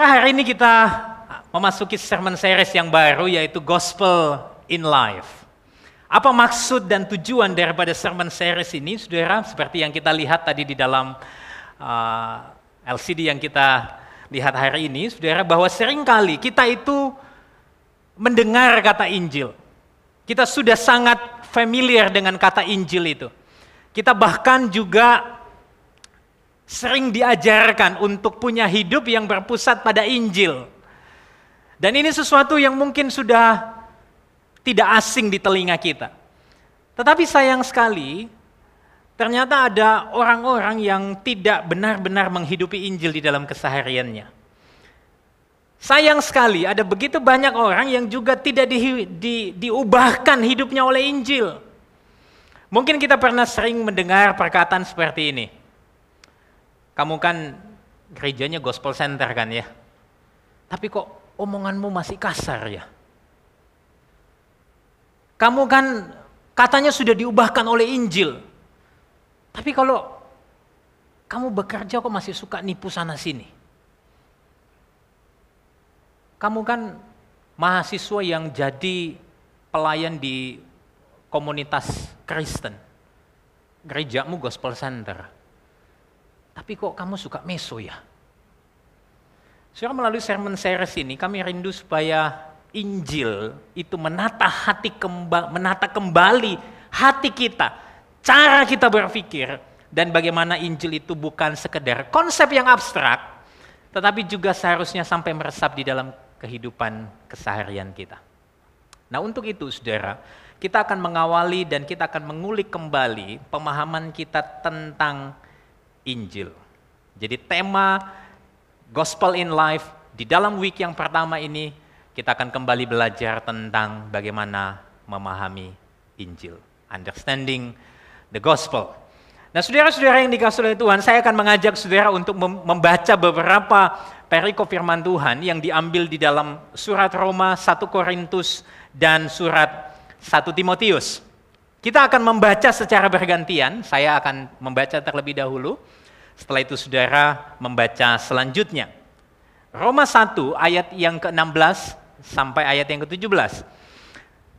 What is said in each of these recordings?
Saudara, hari ini kita memasuki sermon series yang baru yaitu Gospel in Life. Apa maksud dan tujuan daripada sermon series ini, saudara? Seperti yang kita lihat tadi di dalam uh, LCD yang kita lihat hari ini, saudara, bahwa sering kali kita itu mendengar kata Injil. Kita sudah sangat familiar dengan kata Injil itu. Kita bahkan juga sering diajarkan untuk punya hidup yang berpusat pada Injil. Dan ini sesuatu yang mungkin sudah tidak asing di telinga kita. Tetapi sayang sekali, ternyata ada orang-orang yang tidak benar-benar menghidupi Injil di dalam kesehariannya. Sayang sekali, ada begitu banyak orang yang juga tidak di, di, diubahkan hidupnya oleh Injil. Mungkin kita pernah sering mendengar perkataan seperti ini. Kamu kan gerejanya gospel center kan ya. Tapi kok omonganmu masih kasar ya? Kamu kan katanya sudah diubahkan oleh Injil. Tapi kalau kamu bekerja kok masih suka nipu sana sini. Kamu kan mahasiswa yang jadi pelayan di komunitas Kristen. Gerejamu gospel center tapi kok kamu suka meso ya? Saudara melalui sermon series ini kami rindu supaya Injil itu menata hati kembali, menata kembali hati kita, cara kita berpikir dan bagaimana Injil itu bukan sekedar konsep yang abstrak, tetapi juga seharusnya sampai meresap di dalam kehidupan keseharian kita. Nah untuk itu saudara, kita akan mengawali dan kita akan mengulik kembali pemahaman kita tentang Injil. Jadi tema Gospel in Life di dalam week yang pertama ini kita akan kembali belajar tentang bagaimana memahami Injil. Understanding the Gospel. Nah saudara-saudara yang dikasih oleh Tuhan, saya akan mengajak saudara untuk membaca beberapa perikop firman Tuhan yang diambil di dalam surat Roma, 1 Korintus, dan surat 1 Timotius. Kita akan membaca secara bergantian, saya akan membaca terlebih dahulu, setelah itu saudara membaca selanjutnya. Roma 1 ayat yang ke-16 sampai ayat yang ke-17.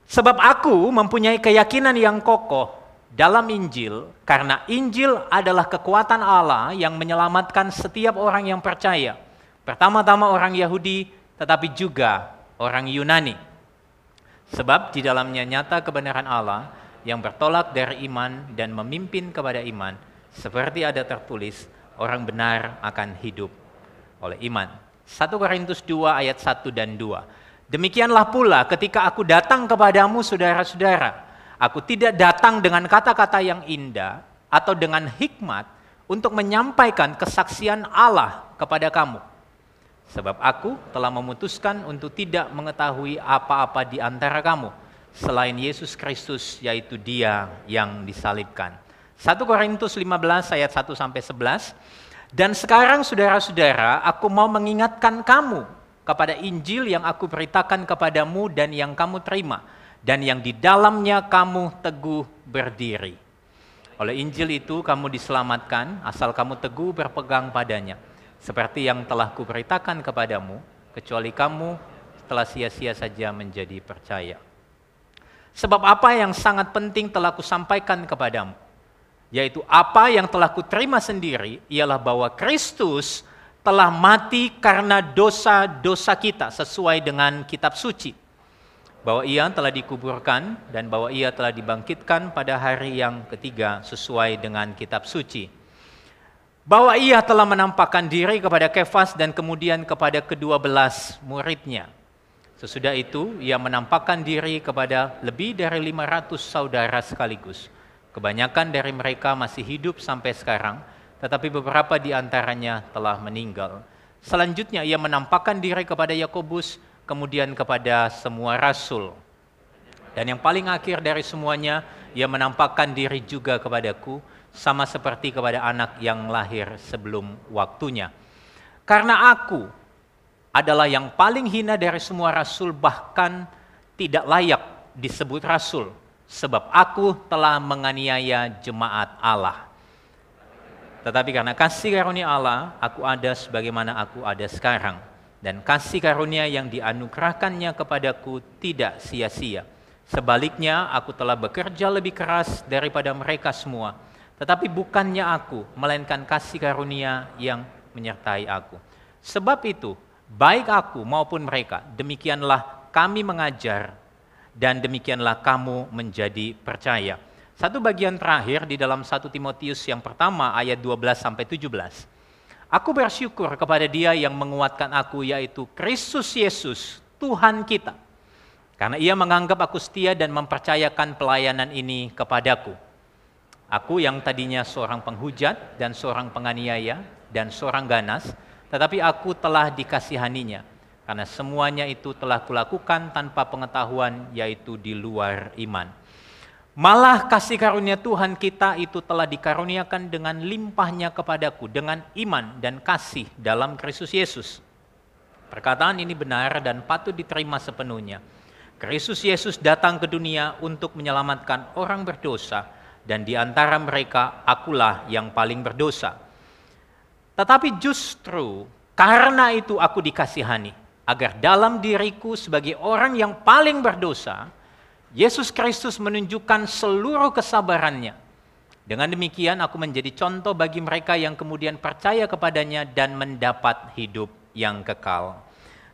Sebab aku mempunyai keyakinan yang kokoh dalam Injil, karena Injil adalah kekuatan Allah yang menyelamatkan setiap orang yang percaya. Pertama-tama orang Yahudi, tetapi juga orang Yunani. Sebab di dalamnya nyata kebenaran Allah, yang bertolak dari iman dan memimpin kepada iman, seperti ada tertulis, orang benar akan hidup oleh iman. 1 Korintus 2 ayat 1 dan 2. Demikianlah pula ketika aku datang kepadamu saudara-saudara, aku tidak datang dengan kata-kata yang indah atau dengan hikmat untuk menyampaikan kesaksian Allah kepada kamu. Sebab aku telah memutuskan untuk tidak mengetahui apa-apa di antara kamu, selain Yesus Kristus yaitu dia yang disalibkan. 1 Korintus 15 ayat 1 sampai 11. Dan sekarang saudara-saudara, aku mau mengingatkan kamu kepada Injil yang aku beritakan kepadamu dan yang kamu terima dan yang di dalamnya kamu teguh berdiri. Oleh Injil itu kamu diselamatkan asal kamu teguh berpegang padanya. Seperti yang telah kuberitakan kepadamu, kecuali kamu telah sia-sia saja menjadi percaya. Sebab apa yang sangat penting telah kusampaikan kepadamu, yaitu apa yang telah kuterima sendiri ialah bahwa Kristus telah mati karena dosa-dosa kita sesuai dengan kitab suci. Bahwa ia telah dikuburkan dan bahwa ia telah dibangkitkan pada hari yang ketiga sesuai dengan kitab suci. Bahwa ia telah menampakkan diri kepada Kefas dan kemudian kepada kedua belas muridnya Sesudah itu, ia menampakkan diri kepada lebih dari 500 saudara sekaligus. Kebanyakan dari mereka masih hidup sampai sekarang, tetapi beberapa di antaranya telah meninggal. Selanjutnya, ia menampakkan diri kepada Yakobus, kemudian kepada semua rasul. Dan yang paling akhir dari semuanya, ia menampakkan diri juga kepadaku, sama seperti kepada anak yang lahir sebelum waktunya. Karena aku, adalah yang paling hina dari semua rasul bahkan tidak layak disebut rasul sebab aku telah menganiaya jemaat Allah. Tetapi karena kasih karunia Allah, aku ada sebagaimana aku ada sekarang. dan kasih karunia yang dianugerahkannya kepadaku tidak sia-sia. Sebaliknya, aku telah bekerja lebih keras daripada mereka semua. Tetapi bukannya aku, melainkan kasih karunia yang menyertai aku. Sebab itu, baik aku maupun mereka, demikianlah kami mengajar dan demikianlah kamu menjadi percaya. Satu bagian terakhir di dalam 1 Timotius yang pertama ayat 12 sampai 17. Aku bersyukur kepada Dia yang menguatkan aku, yaitu Kristus Yesus, Tuhan kita. Karena Ia menganggap aku setia dan mempercayakan pelayanan ini kepadaku. Aku yang tadinya seorang penghujat dan seorang penganiaya dan seorang ganas, tetapi aku telah dikasihaninya. Karena semuanya itu telah kulakukan tanpa pengetahuan, yaitu di luar iman. Malah kasih karunia Tuhan kita itu telah dikaruniakan dengan limpahnya kepadaku, dengan iman dan kasih dalam Kristus Yesus. Perkataan ini benar dan patut diterima sepenuhnya. Kristus Yesus datang ke dunia untuk menyelamatkan orang berdosa, dan di antara mereka akulah yang paling berdosa. Tetapi justru karena itu aku dikasihani, agar dalam diriku sebagai orang yang paling berdosa, Yesus Kristus menunjukkan seluruh kesabarannya. Dengan demikian aku menjadi contoh bagi mereka yang kemudian percaya kepadanya dan mendapat hidup yang kekal.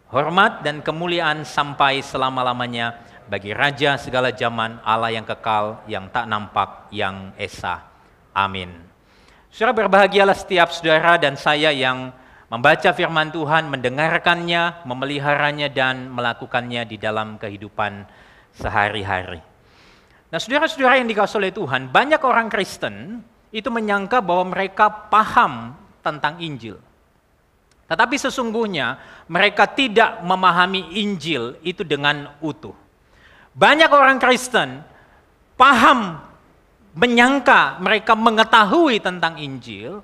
Hormat dan kemuliaan sampai selama-lamanya bagi Raja segala zaman, Allah yang kekal, yang tak nampak, yang esa. Amin. Saudara berbahagialah setiap saudara dan saya yang membaca firman Tuhan, mendengarkannya, memeliharanya, dan melakukannya di dalam kehidupan sehari-hari. Nah, saudara-saudara yang dikasih oleh Tuhan, banyak orang Kristen itu menyangka bahwa mereka paham tentang Injil. Tetapi sesungguhnya mereka tidak memahami Injil itu dengan utuh. Banyak orang Kristen paham, menyangka mereka mengetahui tentang Injil,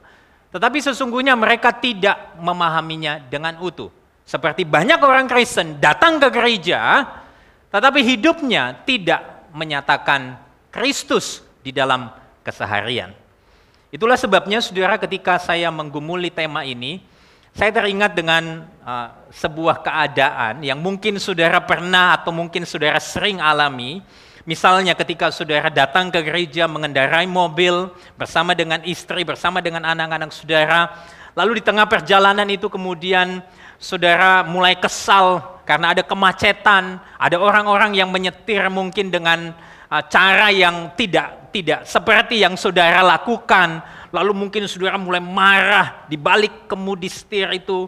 tetapi sesungguhnya mereka tidak memahaminya dengan utuh. Seperti banyak orang Kristen datang ke gereja, tetapi hidupnya tidak menyatakan Kristus di dalam keseharian. Itulah sebabnya saudara ketika saya menggumuli tema ini, saya teringat dengan uh, sebuah keadaan yang mungkin saudara pernah atau mungkin saudara sering alami. Misalnya ketika saudara datang ke gereja mengendarai mobil bersama dengan istri, bersama dengan anak-anak saudara, lalu di tengah perjalanan itu kemudian saudara mulai kesal karena ada kemacetan, ada orang-orang yang menyetir mungkin dengan uh, cara yang tidak tidak seperti yang saudara lakukan, lalu mungkin saudara mulai marah di balik kemudi setir itu,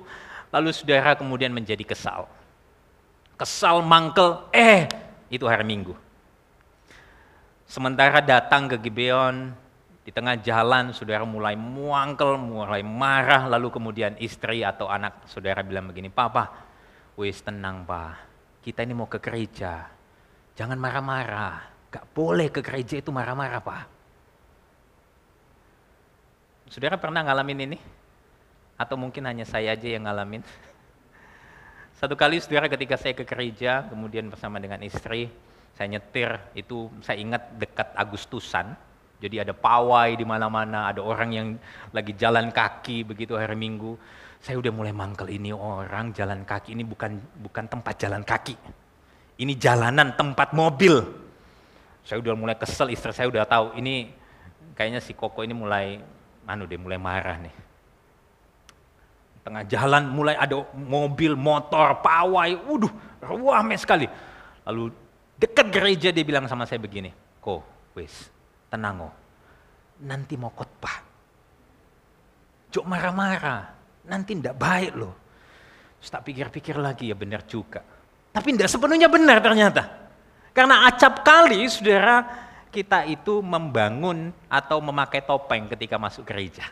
lalu saudara kemudian menjadi kesal. Kesal mangkel, eh itu hari Minggu. Sementara datang ke Gibeon, di tengah jalan saudara mulai muangkel, mulai marah, lalu kemudian istri atau anak saudara bilang begini, Papa, wis tenang pak, kita ini mau ke gereja, jangan marah-marah, gak boleh ke gereja itu marah-marah pak. Saudara pernah ngalamin ini? Atau mungkin hanya saya aja yang ngalamin? Satu kali saudara ketika saya ke gereja, kemudian bersama dengan istri, saya nyetir, itu saya ingat dekat Agustusan, jadi ada pawai di mana-mana, ada orang yang lagi jalan kaki begitu hari Minggu. Saya udah mulai mangkel ini orang jalan kaki ini bukan bukan tempat jalan kaki. Ini jalanan tempat mobil. Saya udah mulai kesel, istri saya udah tahu ini kayaknya si Koko ini mulai anu deh mulai marah nih. Tengah jalan mulai ada mobil, motor, pawai, waduh, ruame sekali. Lalu dekat gereja dia bilang sama saya begini, "Ko, wis, tenang oh, nanti mau khotbah. Jok marah-marah, nanti ndak baik loh. Terus tak pikir-pikir lagi ya benar juga. Tapi ndak sepenuhnya benar ternyata. Karena acap kali saudara kita itu membangun atau memakai topeng ketika masuk gereja.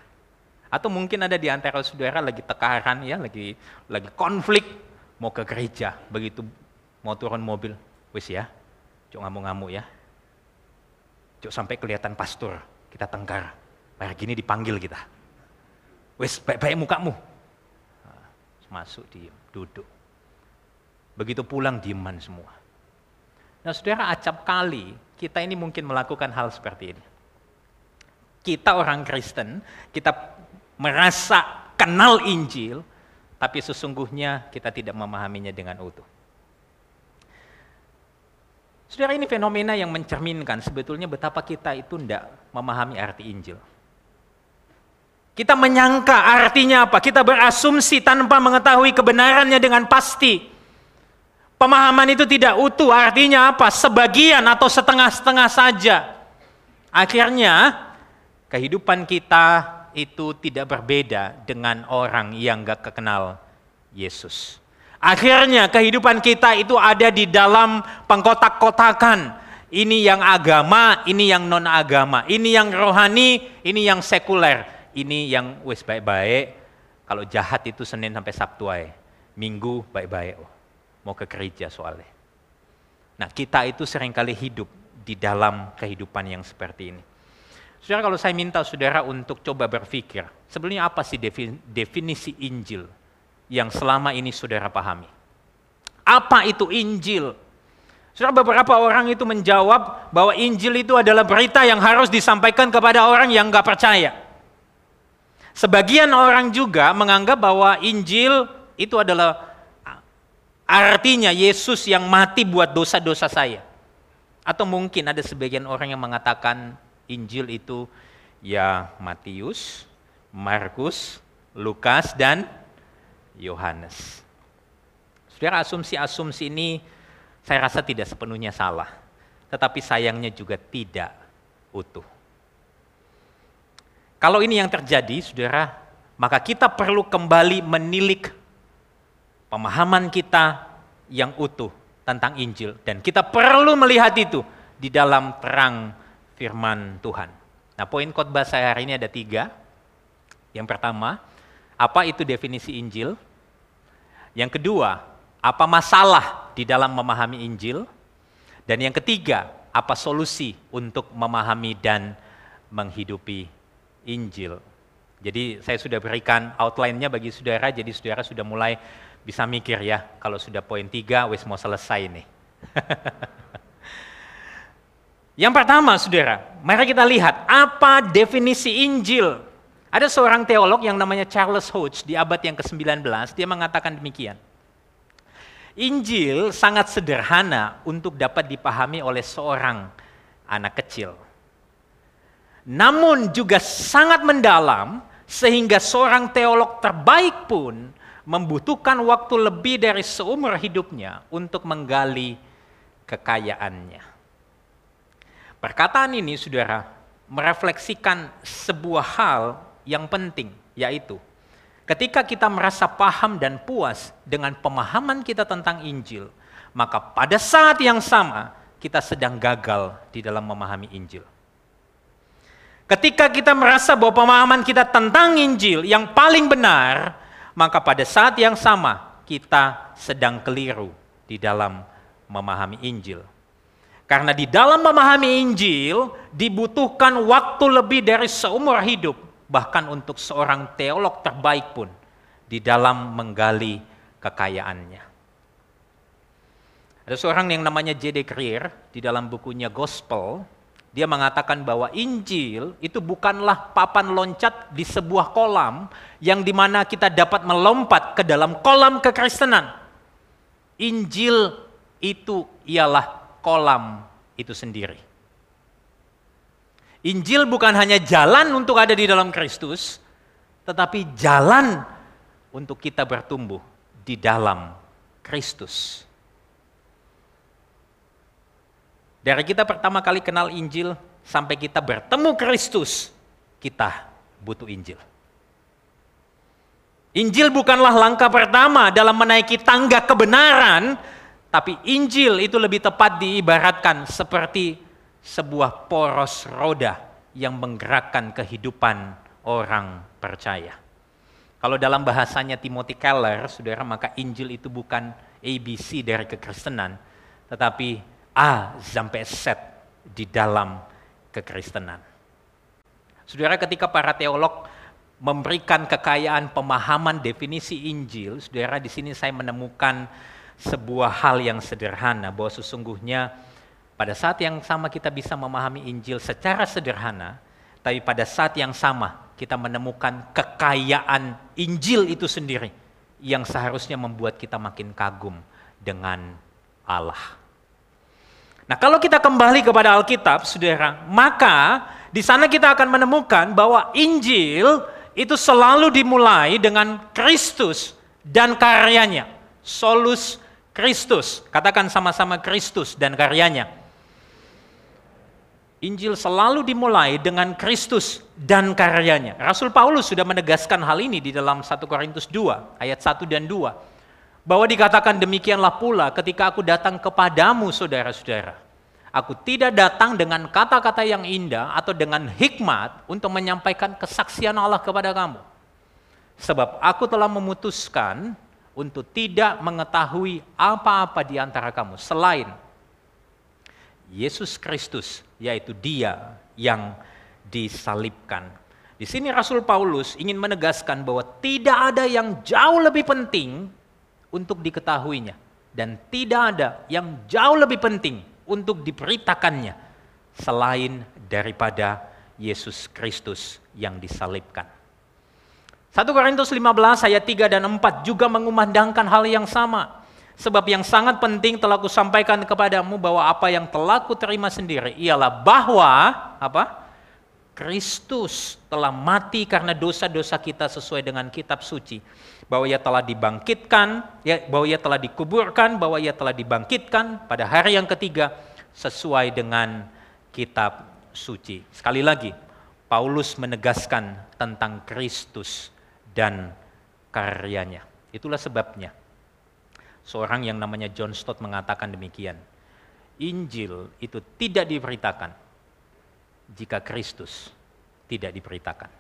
Atau mungkin ada di antara saudara lagi tekaran ya, lagi lagi konflik mau ke gereja, begitu mau turun mobil, wis ya, cok ngamuk-ngamuk ya, Cuk sampai kelihatan pastor, kita tengkar. Kayak gini dipanggil kita. Wes baik-baik mukamu. Nah, masuk diem, duduk. Begitu pulang dieman semua. Nah saudara acap kali kita ini mungkin melakukan hal seperti ini. Kita orang Kristen, kita merasa kenal Injil, tapi sesungguhnya kita tidak memahaminya dengan utuh. Saudara ini fenomena yang mencerminkan sebetulnya betapa kita itu tidak memahami arti Injil. Kita menyangka artinya apa, kita berasumsi tanpa mengetahui kebenarannya dengan pasti. Pemahaman itu tidak utuh, artinya apa? Sebagian atau setengah-setengah saja. Akhirnya kehidupan kita itu tidak berbeda dengan orang yang gak kenal Yesus. Akhirnya kehidupan kita itu ada di dalam pengkotak-kotakan. Ini yang agama, ini yang non agama, ini yang rohani, ini yang sekuler, ini yang wis baik-baik. Kalau jahat itu Senin sampai Sabtu aja. Minggu baik-baik. Oh, mau ke gereja soalnya. Nah kita itu sering kali hidup di dalam kehidupan yang seperti ini. Saudara kalau saya minta saudara untuk coba berpikir, sebenarnya apa sih definisi Injil? Yang selama ini saudara pahami. Apa itu Injil? Saudara beberapa orang itu menjawab bahwa Injil itu adalah berita yang harus disampaikan kepada orang yang nggak percaya. Sebagian orang juga menganggap bahwa Injil itu adalah artinya Yesus yang mati buat dosa-dosa saya. Atau mungkin ada sebagian orang yang mengatakan Injil itu ya Matius, Markus, Lukas, dan Yohanes. Saudara, asumsi-asumsi ini saya rasa tidak sepenuhnya salah, tetapi sayangnya juga tidak utuh. Kalau ini yang terjadi, saudara, maka kita perlu kembali menilik pemahaman kita yang utuh tentang Injil, dan kita perlu melihat itu di dalam terang firman Tuhan. Nah, poin khotbah saya hari ini ada tiga. Yang pertama, apa itu definisi Injil? Yang kedua, apa masalah di dalam memahami Injil? Dan yang ketiga, apa solusi untuk memahami dan menghidupi Injil? Jadi saya sudah berikan outline-nya bagi saudara, jadi saudara sudah mulai bisa mikir ya, kalau sudah poin tiga, wis mau selesai nih. Yang pertama saudara, mari kita lihat apa definisi Injil. Ada seorang teolog yang namanya Charles Hodge di abad yang ke-19, dia mengatakan demikian. Injil sangat sederhana untuk dapat dipahami oleh seorang anak kecil. Namun juga sangat mendalam sehingga seorang teolog terbaik pun membutuhkan waktu lebih dari seumur hidupnya untuk menggali kekayaannya. Perkataan ini, saudara, merefleksikan sebuah hal yang penting, yaitu ketika kita merasa paham dan puas dengan pemahaman kita tentang Injil, maka pada saat yang sama kita sedang gagal di dalam memahami Injil. Ketika kita merasa bahwa pemahaman kita tentang Injil yang paling benar, maka pada saat yang sama kita sedang keliru di dalam memahami Injil. Karena di dalam memahami Injil dibutuhkan waktu lebih dari seumur hidup bahkan untuk seorang teolog terbaik pun di dalam menggali kekayaannya. Ada seorang yang namanya J.D. Greer di dalam bukunya Gospel, dia mengatakan bahwa Injil itu bukanlah papan loncat di sebuah kolam yang di mana kita dapat melompat ke dalam kolam kekristenan. Injil itu ialah kolam itu sendiri. Injil bukan hanya jalan untuk ada di dalam Kristus, tetapi jalan untuk kita bertumbuh di dalam Kristus. Dari kita pertama kali kenal Injil sampai kita bertemu Kristus, kita butuh Injil. Injil bukanlah langkah pertama dalam menaiki tangga kebenaran, tapi Injil itu lebih tepat diibaratkan seperti sebuah poros roda yang menggerakkan kehidupan orang percaya. Kalau dalam bahasanya Timothy Keller, saudara, maka Injil itu bukan ABC dari kekristenan, tetapi A sampai Z di dalam kekristenan. Saudara, ketika para teolog memberikan kekayaan pemahaman definisi Injil, saudara, di sini saya menemukan sebuah hal yang sederhana bahwa sesungguhnya pada saat yang sama kita bisa memahami Injil secara sederhana, tapi pada saat yang sama kita menemukan kekayaan Injil itu sendiri yang seharusnya membuat kita makin kagum dengan Allah. Nah, kalau kita kembali kepada Alkitab, Saudara, maka di sana kita akan menemukan bahwa Injil itu selalu dimulai dengan Kristus dan karyanya. Solus Kristus. Katakan sama-sama Kristus dan karyanya. Injil selalu dimulai dengan Kristus dan karyanya. Rasul Paulus sudah menegaskan hal ini di dalam 1 Korintus 2 ayat 1 dan 2 bahwa dikatakan demikianlah pula ketika aku datang kepadamu saudara-saudara. Aku tidak datang dengan kata-kata yang indah atau dengan hikmat untuk menyampaikan kesaksian Allah kepada kamu. Sebab aku telah memutuskan untuk tidak mengetahui apa-apa di antara kamu selain Yesus Kristus, yaitu Dia yang disalibkan. Di sini Rasul Paulus ingin menegaskan bahwa tidak ada yang jauh lebih penting untuk diketahuinya dan tidak ada yang jauh lebih penting untuk diberitakannya selain daripada Yesus Kristus yang disalibkan. 1 Korintus 15 ayat 3 dan 4 juga mengumandangkan hal yang sama. Sebab yang sangat penting telah kusampaikan kepadamu bahwa apa yang telah kuterima sendiri ialah bahwa apa? Kristus telah mati karena dosa-dosa kita sesuai dengan kitab suci. Bahwa ia telah dibangkitkan, ya, bahwa ia telah dikuburkan, bahwa ia telah dibangkitkan pada hari yang ketiga sesuai dengan kitab suci. Sekali lagi, Paulus menegaskan tentang Kristus dan karyanya. Itulah sebabnya seorang yang namanya John Stott mengatakan demikian. Injil itu tidak diberitakan jika Kristus tidak diberitakan.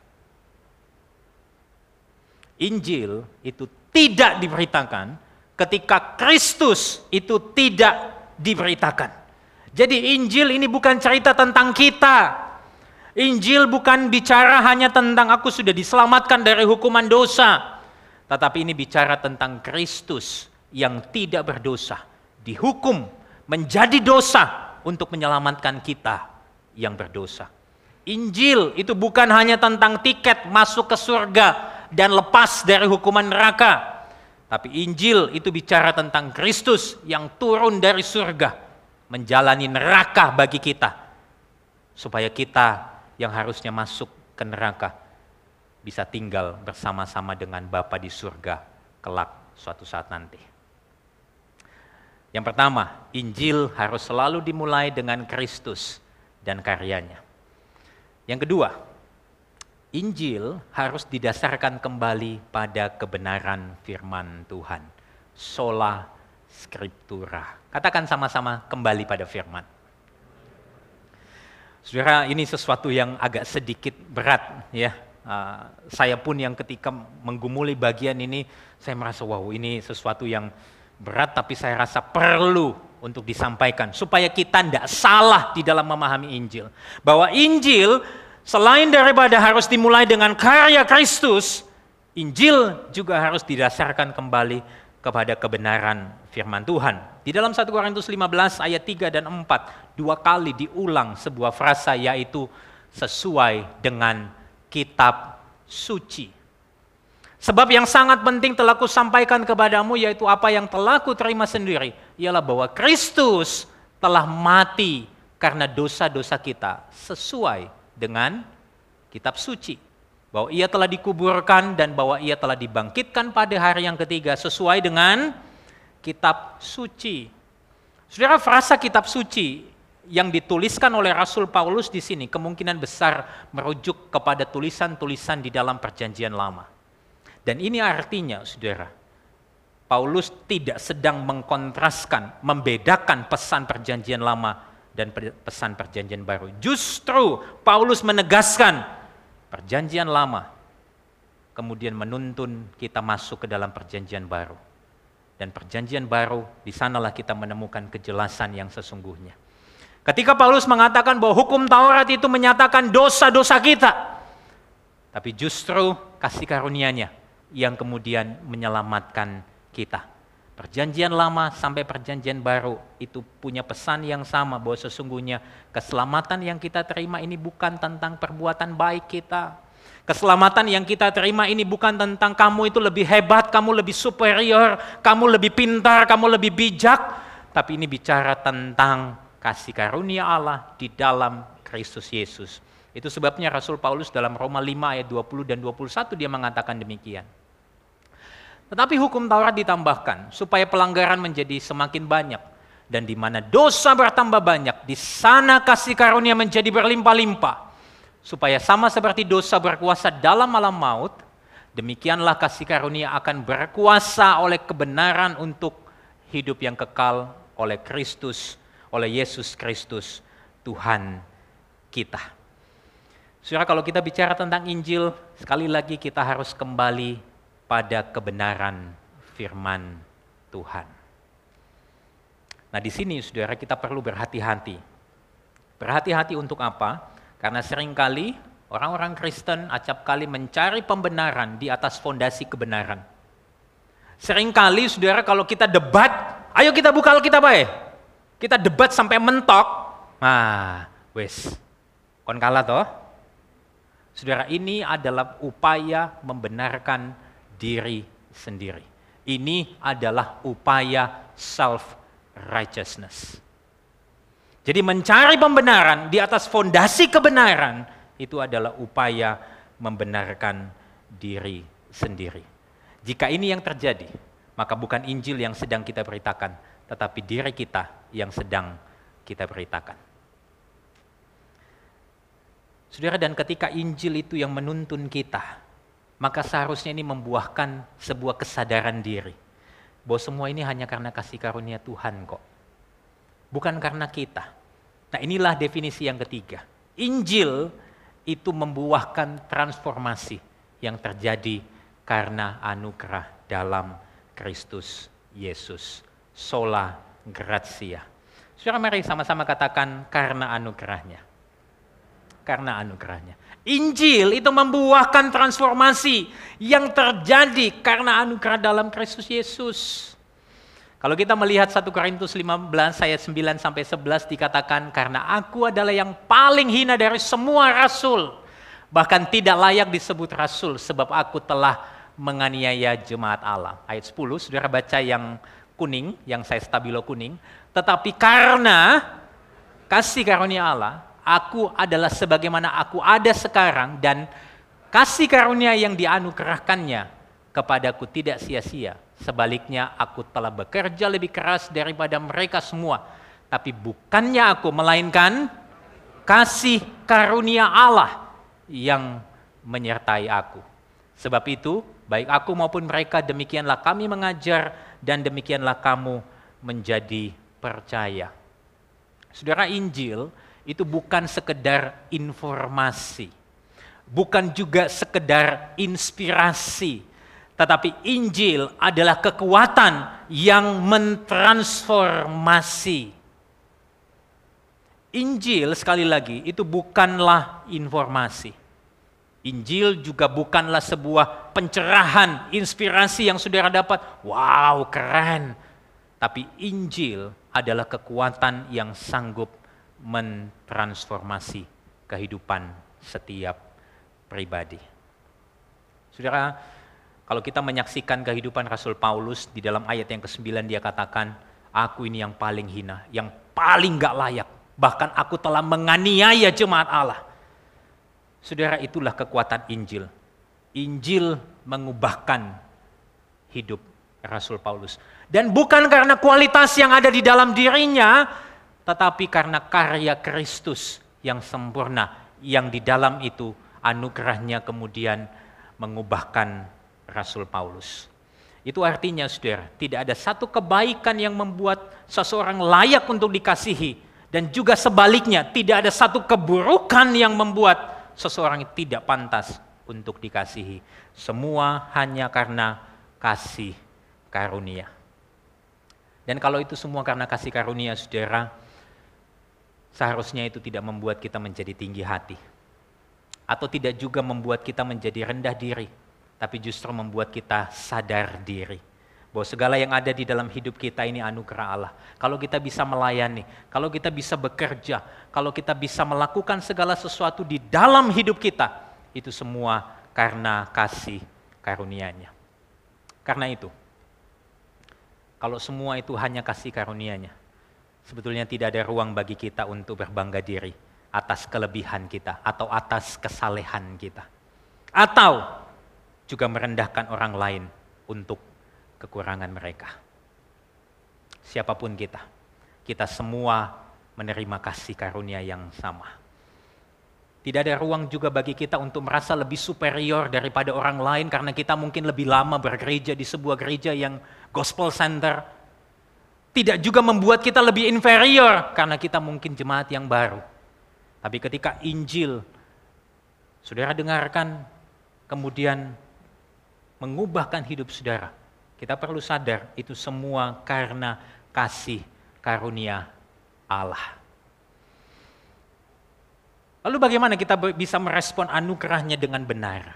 Injil itu tidak diberitakan ketika Kristus itu tidak diberitakan. Jadi Injil ini bukan cerita tentang kita. Injil bukan bicara hanya tentang aku sudah diselamatkan dari hukuman dosa. Tetapi ini bicara tentang Kristus yang tidak berdosa. Dihukum menjadi dosa untuk menyelamatkan kita yang berdosa. Injil itu bukan hanya tentang tiket masuk ke surga dan lepas dari hukuman neraka. Tapi Injil itu bicara tentang Kristus yang turun dari surga menjalani neraka bagi kita. Supaya kita yang harusnya masuk ke neraka bisa tinggal bersama-sama dengan Bapa di surga kelak suatu saat nanti. Yang pertama, Injil harus selalu dimulai dengan Kristus dan karyanya. Yang kedua, Injil harus didasarkan kembali pada kebenaran firman Tuhan. Sola scriptura. Katakan sama-sama kembali pada firman. Saudara, ini sesuatu yang agak sedikit berat ya. Uh, saya pun yang ketika menggumuli bagian ini, saya merasa wow ini sesuatu yang berat tapi saya rasa perlu untuk disampaikan supaya kita tidak salah di dalam memahami Injil. Bahwa Injil selain daripada harus dimulai dengan karya Kristus, Injil juga harus didasarkan kembali kepada kebenaran firman Tuhan. Di dalam 1 Korintus 15 ayat 3 dan 4, dua kali diulang sebuah frasa yaitu sesuai dengan kitab suci. Sebab yang sangat penting telah kusampaikan kepadamu yaitu apa yang telah kuterima sendiri. Ialah bahwa Kristus telah mati karena dosa-dosa kita sesuai dengan kitab suci. Bahwa ia telah dikuburkan dan bahwa ia telah dibangkitkan pada hari yang ketiga sesuai dengan kitab suci. Saudara frasa kitab suci yang dituliskan oleh Rasul Paulus di sini kemungkinan besar merujuk kepada tulisan-tulisan di dalam perjanjian lama. Dan ini artinya, saudara, Paulus tidak sedang mengkontraskan, membedakan pesan perjanjian lama dan pesan perjanjian baru. Justru Paulus menegaskan perjanjian lama, kemudian menuntun kita masuk ke dalam perjanjian baru. Dan perjanjian baru, di sanalah kita menemukan kejelasan yang sesungguhnya. Ketika Paulus mengatakan bahwa hukum Taurat itu menyatakan dosa-dosa kita, tapi justru kasih karunia-Nya yang kemudian menyelamatkan kita. Perjanjian lama sampai perjanjian baru itu punya pesan yang sama bahwa sesungguhnya keselamatan yang kita terima ini bukan tentang perbuatan baik kita, Keselamatan yang kita terima ini bukan tentang kamu itu lebih hebat, kamu lebih superior, kamu lebih pintar, kamu lebih bijak, tapi ini bicara tentang kasih karunia Allah di dalam Kristus Yesus. Itu sebabnya Rasul Paulus dalam Roma 5 ayat 20 dan 21 dia mengatakan demikian. Tetapi hukum Taurat ditambahkan supaya pelanggaran menjadi semakin banyak dan di mana dosa bertambah banyak, di sana kasih karunia menjadi berlimpah-limpah supaya sama seperti dosa berkuasa dalam malam maut, demikianlah kasih karunia akan berkuasa oleh kebenaran untuk hidup yang kekal oleh Kristus, oleh Yesus Kristus, Tuhan kita. Saudara, kalau kita bicara tentang Injil, sekali lagi kita harus kembali pada kebenaran firman Tuhan. Nah, di sini saudara kita perlu berhati-hati. Berhati-hati untuk apa? Karena sering kali orang-orang Kristen acap kali mencari pembenaran di atas fondasi kebenaran. Seringkali saudara kalau kita debat, ayo kita buka Alkitab ya. Kita debat sampai mentok. Nah, wes. Kon kalah toh? Saudara, ini adalah upaya membenarkan diri sendiri. Ini adalah upaya self righteousness. Jadi mencari pembenaran di atas fondasi kebenaran itu adalah upaya membenarkan diri sendiri. Jika ini yang terjadi, maka bukan Injil yang sedang kita beritakan, tetapi diri kita yang sedang kita beritakan. Saudara, dan ketika Injil itu yang menuntun kita, maka seharusnya ini membuahkan sebuah kesadaran diri. Bahwa semua ini hanya karena kasih karunia Tuhan kok bukan karena kita. Nah inilah definisi yang ketiga. Injil itu membuahkan transformasi yang terjadi karena anugerah dalam Kristus Yesus. Sola gratia. Saudara mari sama-sama katakan karena anugerahnya. Karena anugerahnya. Injil itu membuahkan transformasi yang terjadi karena anugerah dalam Kristus Yesus. Kalau kita melihat 1 Korintus 15 ayat 9 sampai 11 dikatakan karena aku adalah yang paling hina dari semua rasul bahkan tidak layak disebut rasul sebab aku telah menganiaya jemaat Allah. Ayat 10 Saudara baca yang kuning yang saya stabilo kuning, tetapi karena kasih karunia Allah, aku adalah sebagaimana aku ada sekarang dan kasih karunia yang dianugerahkannya kepadaku tidak sia-sia Sebaliknya aku telah bekerja lebih keras daripada mereka semua. Tapi bukannya aku, melainkan kasih karunia Allah yang menyertai aku. Sebab itu, baik aku maupun mereka demikianlah kami mengajar dan demikianlah kamu menjadi percaya. Saudara Injil itu bukan sekedar informasi, bukan juga sekedar inspirasi, tetapi Injil adalah kekuatan yang mentransformasi. Injil sekali lagi itu bukanlah informasi. Injil juga bukanlah sebuah pencerahan, inspirasi yang saudara dapat. Wow, keren. Tapi Injil adalah kekuatan yang sanggup mentransformasi kehidupan setiap pribadi. Saudara, kalau kita menyaksikan kehidupan Rasul Paulus di dalam ayat yang ke-9 dia katakan, aku ini yang paling hina, yang paling gak layak. Bahkan aku telah menganiaya jemaat Allah. Saudara itulah kekuatan Injil. Injil mengubahkan hidup Rasul Paulus. Dan bukan karena kualitas yang ada di dalam dirinya, tetapi karena karya Kristus yang sempurna, yang di dalam itu anugerahnya kemudian mengubahkan Rasul Paulus. Itu artinya saudara, tidak ada satu kebaikan yang membuat seseorang layak untuk dikasihi. Dan juga sebaliknya, tidak ada satu keburukan yang membuat seseorang tidak pantas untuk dikasihi. Semua hanya karena kasih karunia. Dan kalau itu semua karena kasih karunia saudara, seharusnya itu tidak membuat kita menjadi tinggi hati. Atau tidak juga membuat kita menjadi rendah diri tapi justru membuat kita sadar diri bahwa segala yang ada di dalam hidup kita ini anugerah Allah. Kalau kita bisa melayani, kalau kita bisa bekerja, kalau kita bisa melakukan segala sesuatu di dalam hidup kita, itu semua karena kasih karunia-Nya. Karena itu, kalau semua itu hanya kasih karunia-Nya, sebetulnya tidak ada ruang bagi kita untuk berbangga diri atas kelebihan kita atau atas kesalehan kita. Atau juga merendahkan orang lain untuk kekurangan mereka. Siapa pun kita, kita semua menerima kasih karunia yang sama. Tidak ada ruang juga bagi kita untuk merasa lebih superior daripada orang lain karena kita mungkin lebih lama bergereja di sebuah gereja yang gospel center. Tidak juga membuat kita lebih inferior karena kita mungkin jemaat yang baru. Tapi ketika Injil saudara dengarkan kemudian mengubahkan hidup saudara, kita perlu sadar itu semua karena kasih karunia Allah. Lalu bagaimana kita bisa merespon anugerahnya dengan benar?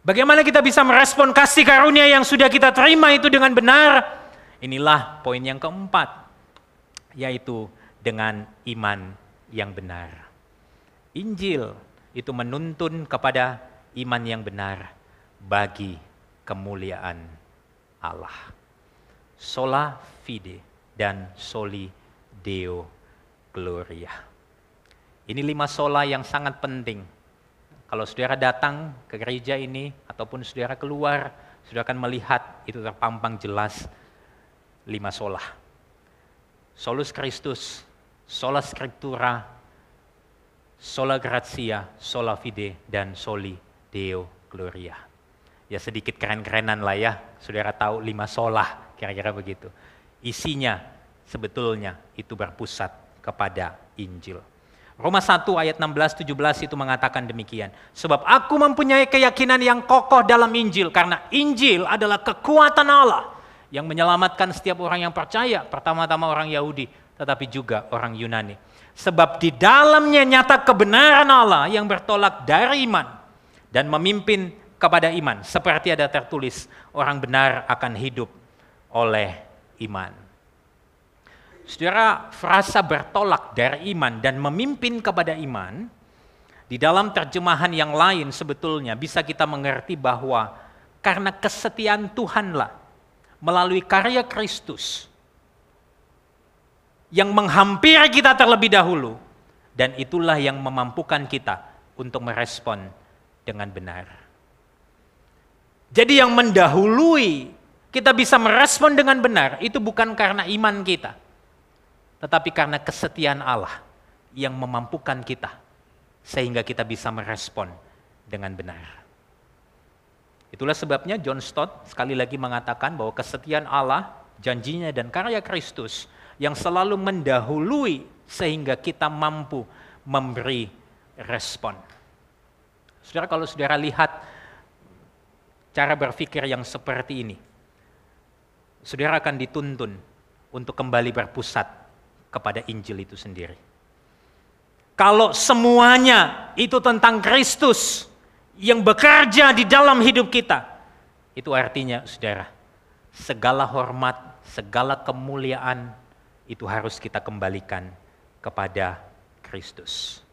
Bagaimana kita bisa merespon kasih karunia yang sudah kita terima itu dengan benar? Inilah poin yang keempat, yaitu dengan iman yang benar. Injil itu menuntun kepada iman yang benar bagi kemuliaan Allah. Sola fide dan soli deo gloria. Ini lima sola yang sangat penting. Kalau saudara datang ke gereja ini ataupun saudara keluar, saudara akan melihat itu terpampang jelas lima sola. Solus Christus, sola scriptura, sola gratia, sola fide, dan soli deo gloria. Ya sedikit keren-kerenan lah ya, saudara tahu lima sola, kira-kira begitu. Isinya sebetulnya itu berpusat kepada Injil. Roma 1 ayat 16-17 itu mengatakan demikian. Sebab aku mempunyai keyakinan yang kokoh dalam Injil. Karena Injil adalah kekuatan Allah yang menyelamatkan setiap orang yang percaya. Pertama-tama orang Yahudi, tetapi juga orang Yunani. Sebab di dalamnya nyata kebenaran Allah yang bertolak dari iman dan memimpin kepada iman. Seperti ada tertulis, orang benar akan hidup oleh iman. Saudara, frasa bertolak dari iman dan memimpin kepada iman, di dalam terjemahan yang lain sebetulnya bisa kita mengerti bahwa karena kesetiaan Tuhanlah melalui karya Kristus yang menghampiri kita terlebih dahulu dan itulah yang memampukan kita untuk merespon dengan benar. Jadi yang mendahului kita bisa merespon dengan benar itu bukan karena iman kita tetapi karena kesetiaan Allah yang memampukan kita sehingga kita bisa merespon dengan benar. Itulah sebabnya John Stott sekali lagi mengatakan bahwa kesetiaan Allah, janjinya dan karya Kristus yang selalu mendahului sehingga kita mampu memberi respon. Saudara kalau saudara lihat cara berpikir yang seperti ini, saudara akan dituntun untuk kembali berpusat kepada Injil itu sendiri. Kalau semuanya itu tentang Kristus yang bekerja di dalam hidup kita, itu artinya, saudara, segala hormat, segala kemuliaan itu harus kita kembalikan kepada Kristus.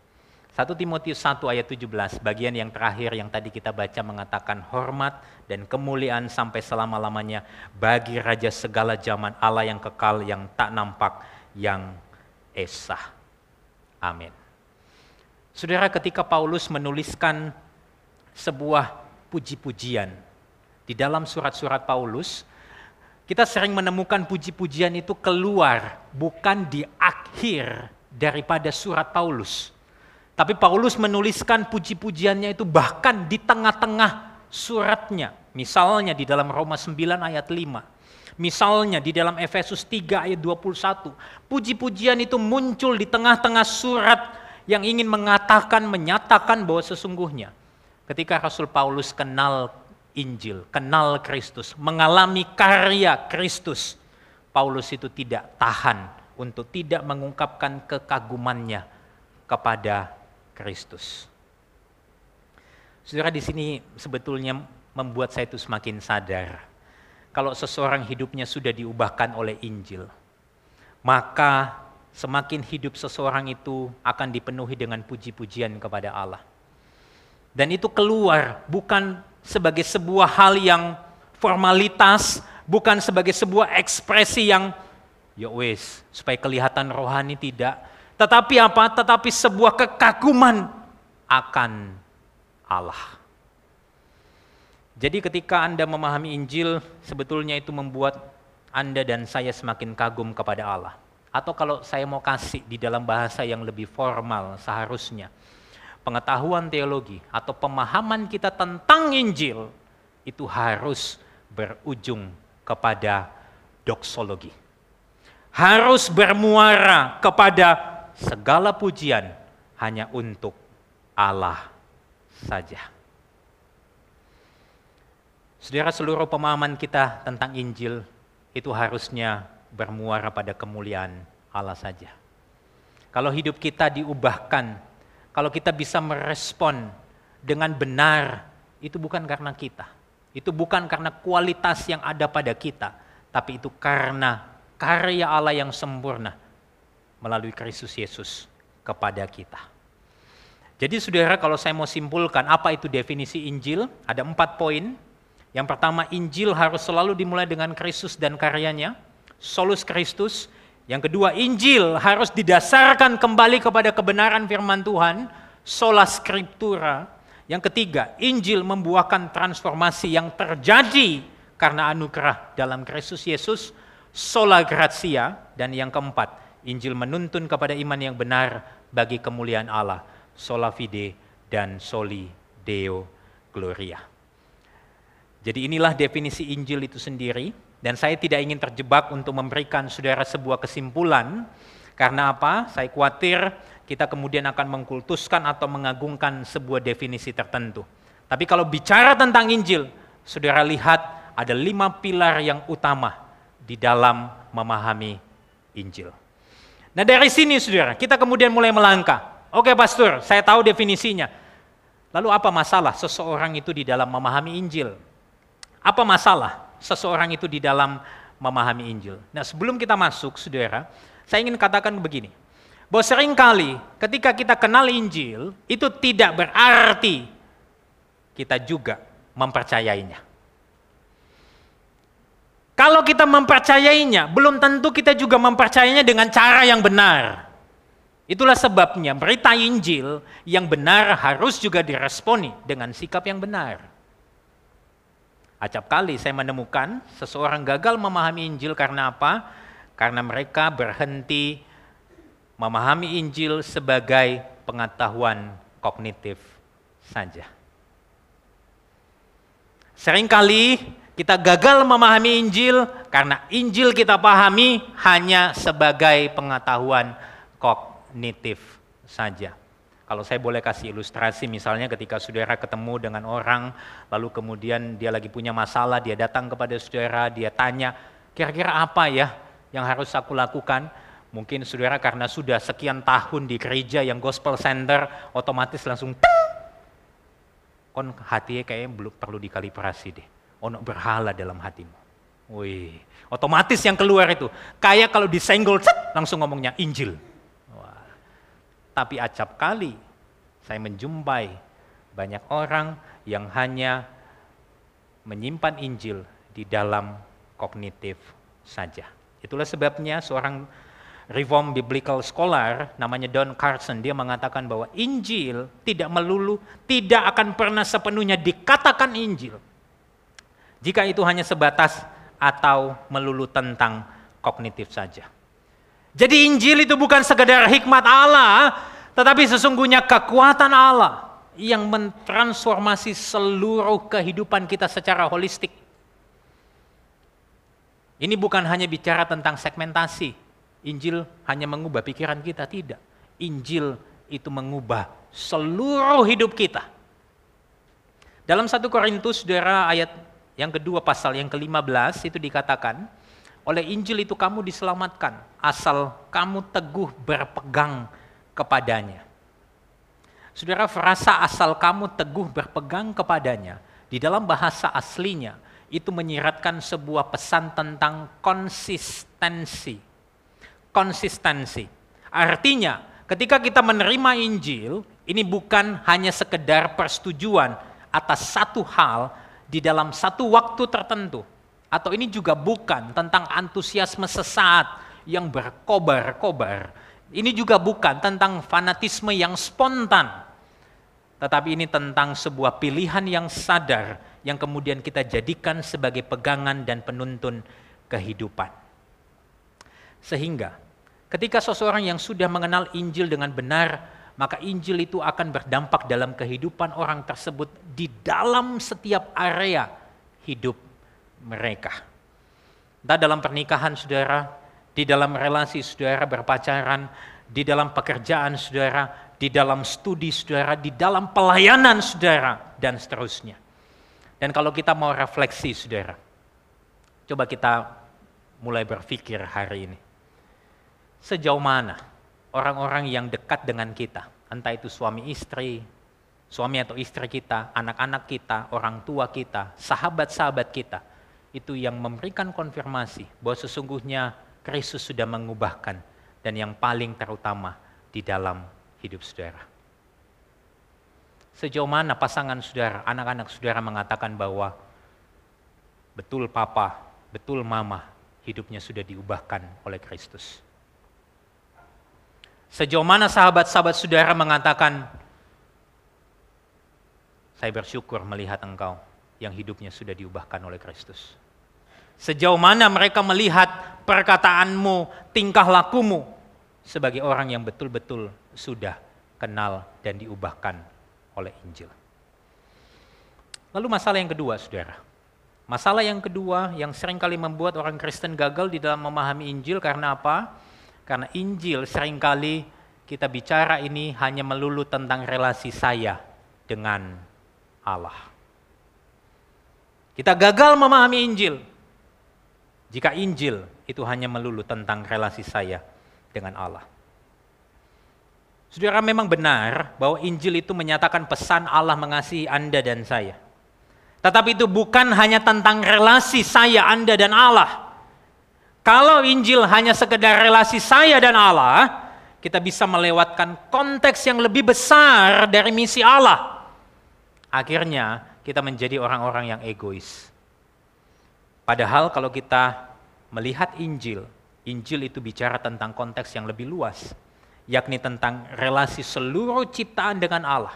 1 Timotius 1 ayat 17, bagian yang terakhir yang tadi kita baca mengatakan hormat dan kemuliaan sampai selama-lamanya bagi Raja segala zaman Allah yang kekal yang tak nampak yang esa. Amin. Saudara, ketika Paulus menuliskan sebuah puji-pujian di dalam surat-surat Paulus, kita sering menemukan puji-pujian itu keluar bukan di akhir daripada surat Paulus. Tapi Paulus menuliskan puji-pujiannya itu bahkan di tengah-tengah suratnya. Misalnya di dalam Roma 9 ayat 5. Misalnya di dalam Efesus 3 ayat 21, puji-pujian itu muncul di tengah-tengah surat yang ingin mengatakan, menyatakan bahwa sesungguhnya ketika Rasul Paulus kenal Injil, kenal Kristus, mengalami karya Kristus, Paulus itu tidak tahan untuk tidak mengungkapkan kekagumannya kepada Kristus. Saudara di sini sebetulnya membuat saya itu semakin sadar kalau seseorang hidupnya sudah diubahkan oleh Injil, maka semakin hidup seseorang itu akan dipenuhi dengan puji-pujian kepada Allah. Dan itu keluar bukan sebagai sebuah hal yang formalitas, bukan sebagai sebuah ekspresi yang ya wes supaya kelihatan rohani tidak, tetapi apa? Tetapi sebuah kekaguman akan Allah. Jadi ketika Anda memahami Injil, sebetulnya itu membuat Anda dan saya semakin kagum kepada Allah. Atau kalau saya mau kasih di dalam bahasa yang lebih formal seharusnya, pengetahuan teologi atau pemahaman kita tentang Injil itu harus berujung kepada doksologi. Harus bermuara kepada segala pujian hanya untuk Allah saja. Saudara, seluruh pemahaman kita tentang Injil itu harusnya bermuara pada kemuliaan Allah saja. Kalau hidup kita diubahkan kalau kita bisa merespon dengan benar, itu bukan karena kita. Itu bukan karena kualitas yang ada pada kita, tapi itu karena karya Allah yang sempurna melalui Kristus Yesus kepada kita. Jadi saudara kalau saya mau simpulkan apa itu definisi Injil, ada empat poin. Yang pertama Injil harus selalu dimulai dengan Kristus dan karyanya, solus Kristus, yang kedua, Injil harus didasarkan kembali kepada kebenaran firman Tuhan, sola scriptura. Yang ketiga, Injil membuahkan transformasi yang terjadi karena anugerah dalam Kristus Yesus, sola gratia. Dan yang keempat, Injil menuntun kepada iman yang benar bagi kemuliaan Allah, sola fide dan soli deo gloria. Jadi inilah definisi Injil itu sendiri. Dan saya tidak ingin terjebak untuk memberikan saudara sebuah kesimpulan, karena apa? Saya khawatir kita kemudian akan mengkultuskan atau mengagungkan sebuah definisi tertentu. Tapi kalau bicara tentang Injil, saudara lihat ada lima pilar yang utama di dalam memahami Injil. Nah dari sini saudara, kita kemudian mulai melangkah. Oke pastor, saya tahu definisinya. Lalu apa masalah seseorang itu di dalam memahami Injil? Apa masalah? Seseorang itu di dalam memahami Injil. Nah sebelum kita masuk, saudara, saya ingin katakan begini, bahwa sering kali ketika kita kenal Injil, itu tidak berarti kita juga mempercayainya. Kalau kita mempercayainya, belum tentu kita juga mempercayainya dengan cara yang benar. Itulah sebabnya berita Injil yang benar harus juga diresponi dengan sikap yang benar. Acap kali saya menemukan seseorang gagal memahami Injil karena apa? Karena mereka berhenti memahami Injil sebagai pengetahuan kognitif saja. Seringkali kita gagal memahami Injil karena Injil kita pahami hanya sebagai pengetahuan kognitif saja. Kalau saya boleh kasih ilustrasi misalnya ketika saudara ketemu dengan orang, lalu kemudian dia lagi punya masalah, dia datang kepada saudara, dia tanya, kira-kira apa ya yang harus aku lakukan? Mungkin saudara karena sudah sekian tahun di gereja yang gospel center, otomatis langsung kon hatinya kayaknya belum perlu dikalibrasi deh. Ono berhala dalam hatimu. Wih, otomatis yang keluar itu kayak kalau disenggol langsung ngomongnya Injil. Tapi acap kali saya menjumpai banyak orang yang hanya menyimpan Injil di dalam kognitif saja. Itulah sebabnya seorang Reform Biblical Scholar namanya Don Carson dia mengatakan bahwa Injil tidak melulu tidak akan pernah sepenuhnya dikatakan Injil jika itu hanya sebatas atau melulu tentang kognitif saja. Jadi Injil itu bukan sekedar hikmat Allah, tetapi sesungguhnya kekuatan Allah yang mentransformasi seluruh kehidupan kita secara holistik. Ini bukan hanya bicara tentang segmentasi. Injil hanya mengubah pikiran kita, tidak. Injil itu mengubah seluruh hidup kita. Dalam satu Korintus, saudara, ayat yang kedua pasal yang ke-15 itu dikatakan, oleh Injil itu kamu diselamatkan, asal kamu teguh berpegang kepadanya. Saudara, frasa asal kamu teguh berpegang kepadanya, di dalam bahasa aslinya, itu menyiratkan sebuah pesan tentang konsistensi. Konsistensi. Artinya, ketika kita menerima Injil, ini bukan hanya sekedar persetujuan atas satu hal di dalam satu waktu tertentu. Atau ini juga bukan tentang antusiasme sesaat yang berkobar-kobar. Ini juga bukan tentang fanatisme yang spontan. Tetapi ini tentang sebuah pilihan yang sadar yang kemudian kita jadikan sebagai pegangan dan penuntun kehidupan. Sehingga ketika seseorang yang sudah mengenal Injil dengan benar, maka Injil itu akan berdampak dalam kehidupan orang tersebut di dalam setiap area hidup mereka. Entah dalam pernikahan saudara, di dalam relasi saudara berpacaran, di dalam pekerjaan saudara, di dalam studi saudara, di dalam pelayanan saudara, dan seterusnya. Dan kalau kita mau refleksi saudara, coba kita mulai berpikir hari ini sejauh mana orang-orang yang dekat dengan kita, entah itu suami istri, suami atau istri kita, anak-anak kita, orang tua kita, sahabat-sahabat kita, itu yang memberikan konfirmasi bahwa sesungguhnya Kristus sudah mengubahkan dan yang paling terutama di dalam hidup saudara. Sejauh mana pasangan saudara, anak-anak saudara mengatakan bahwa betul papa, betul mama, hidupnya sudah diubahkan oleh Kristus. Sejauh mana sahabat-sahabat saudara mengatakan, saya bersyukur melihat engkau yang hidupnya sudah diubahkan oleh Kristus. Sejauh mana mereka melihat perkataanmu, tingkah lakumu sebagai orang yang betul-betul sudah kenal dan diubahkan oleh Injil. Lalu masalah yang kedua, saudara. Masalah yang kedua yang sering kali membuat orang Kristen gagal di dalam memahami Injil karena apa? Karena Injil sering kali kita bicara ini hanya melulu tentang relasi saya dengan Allah. Kita gagal memahami Injil jika Injil itu hanya melulu tentang relasi saya dengan Allah. Saudara memang benar bahwa Injil itu menyatakan pesan Allah mengasihi Anda dan saya. Tetapi itu bukan hanya tentang relasi saya, Anda dan Allah. Kalau Injil hanya sekedar relasi saya dan Allah, kita bisa melewatkan konteks yang lebih besar dari misi Allah. Akhirnya kita menjadi orang-orang yang egois. Padahal kalau kita melihat Injil, Injil itu bicara tentang konteks yang lebih luas, yakni tentang relasi seluruh ciptaan dengan Allah.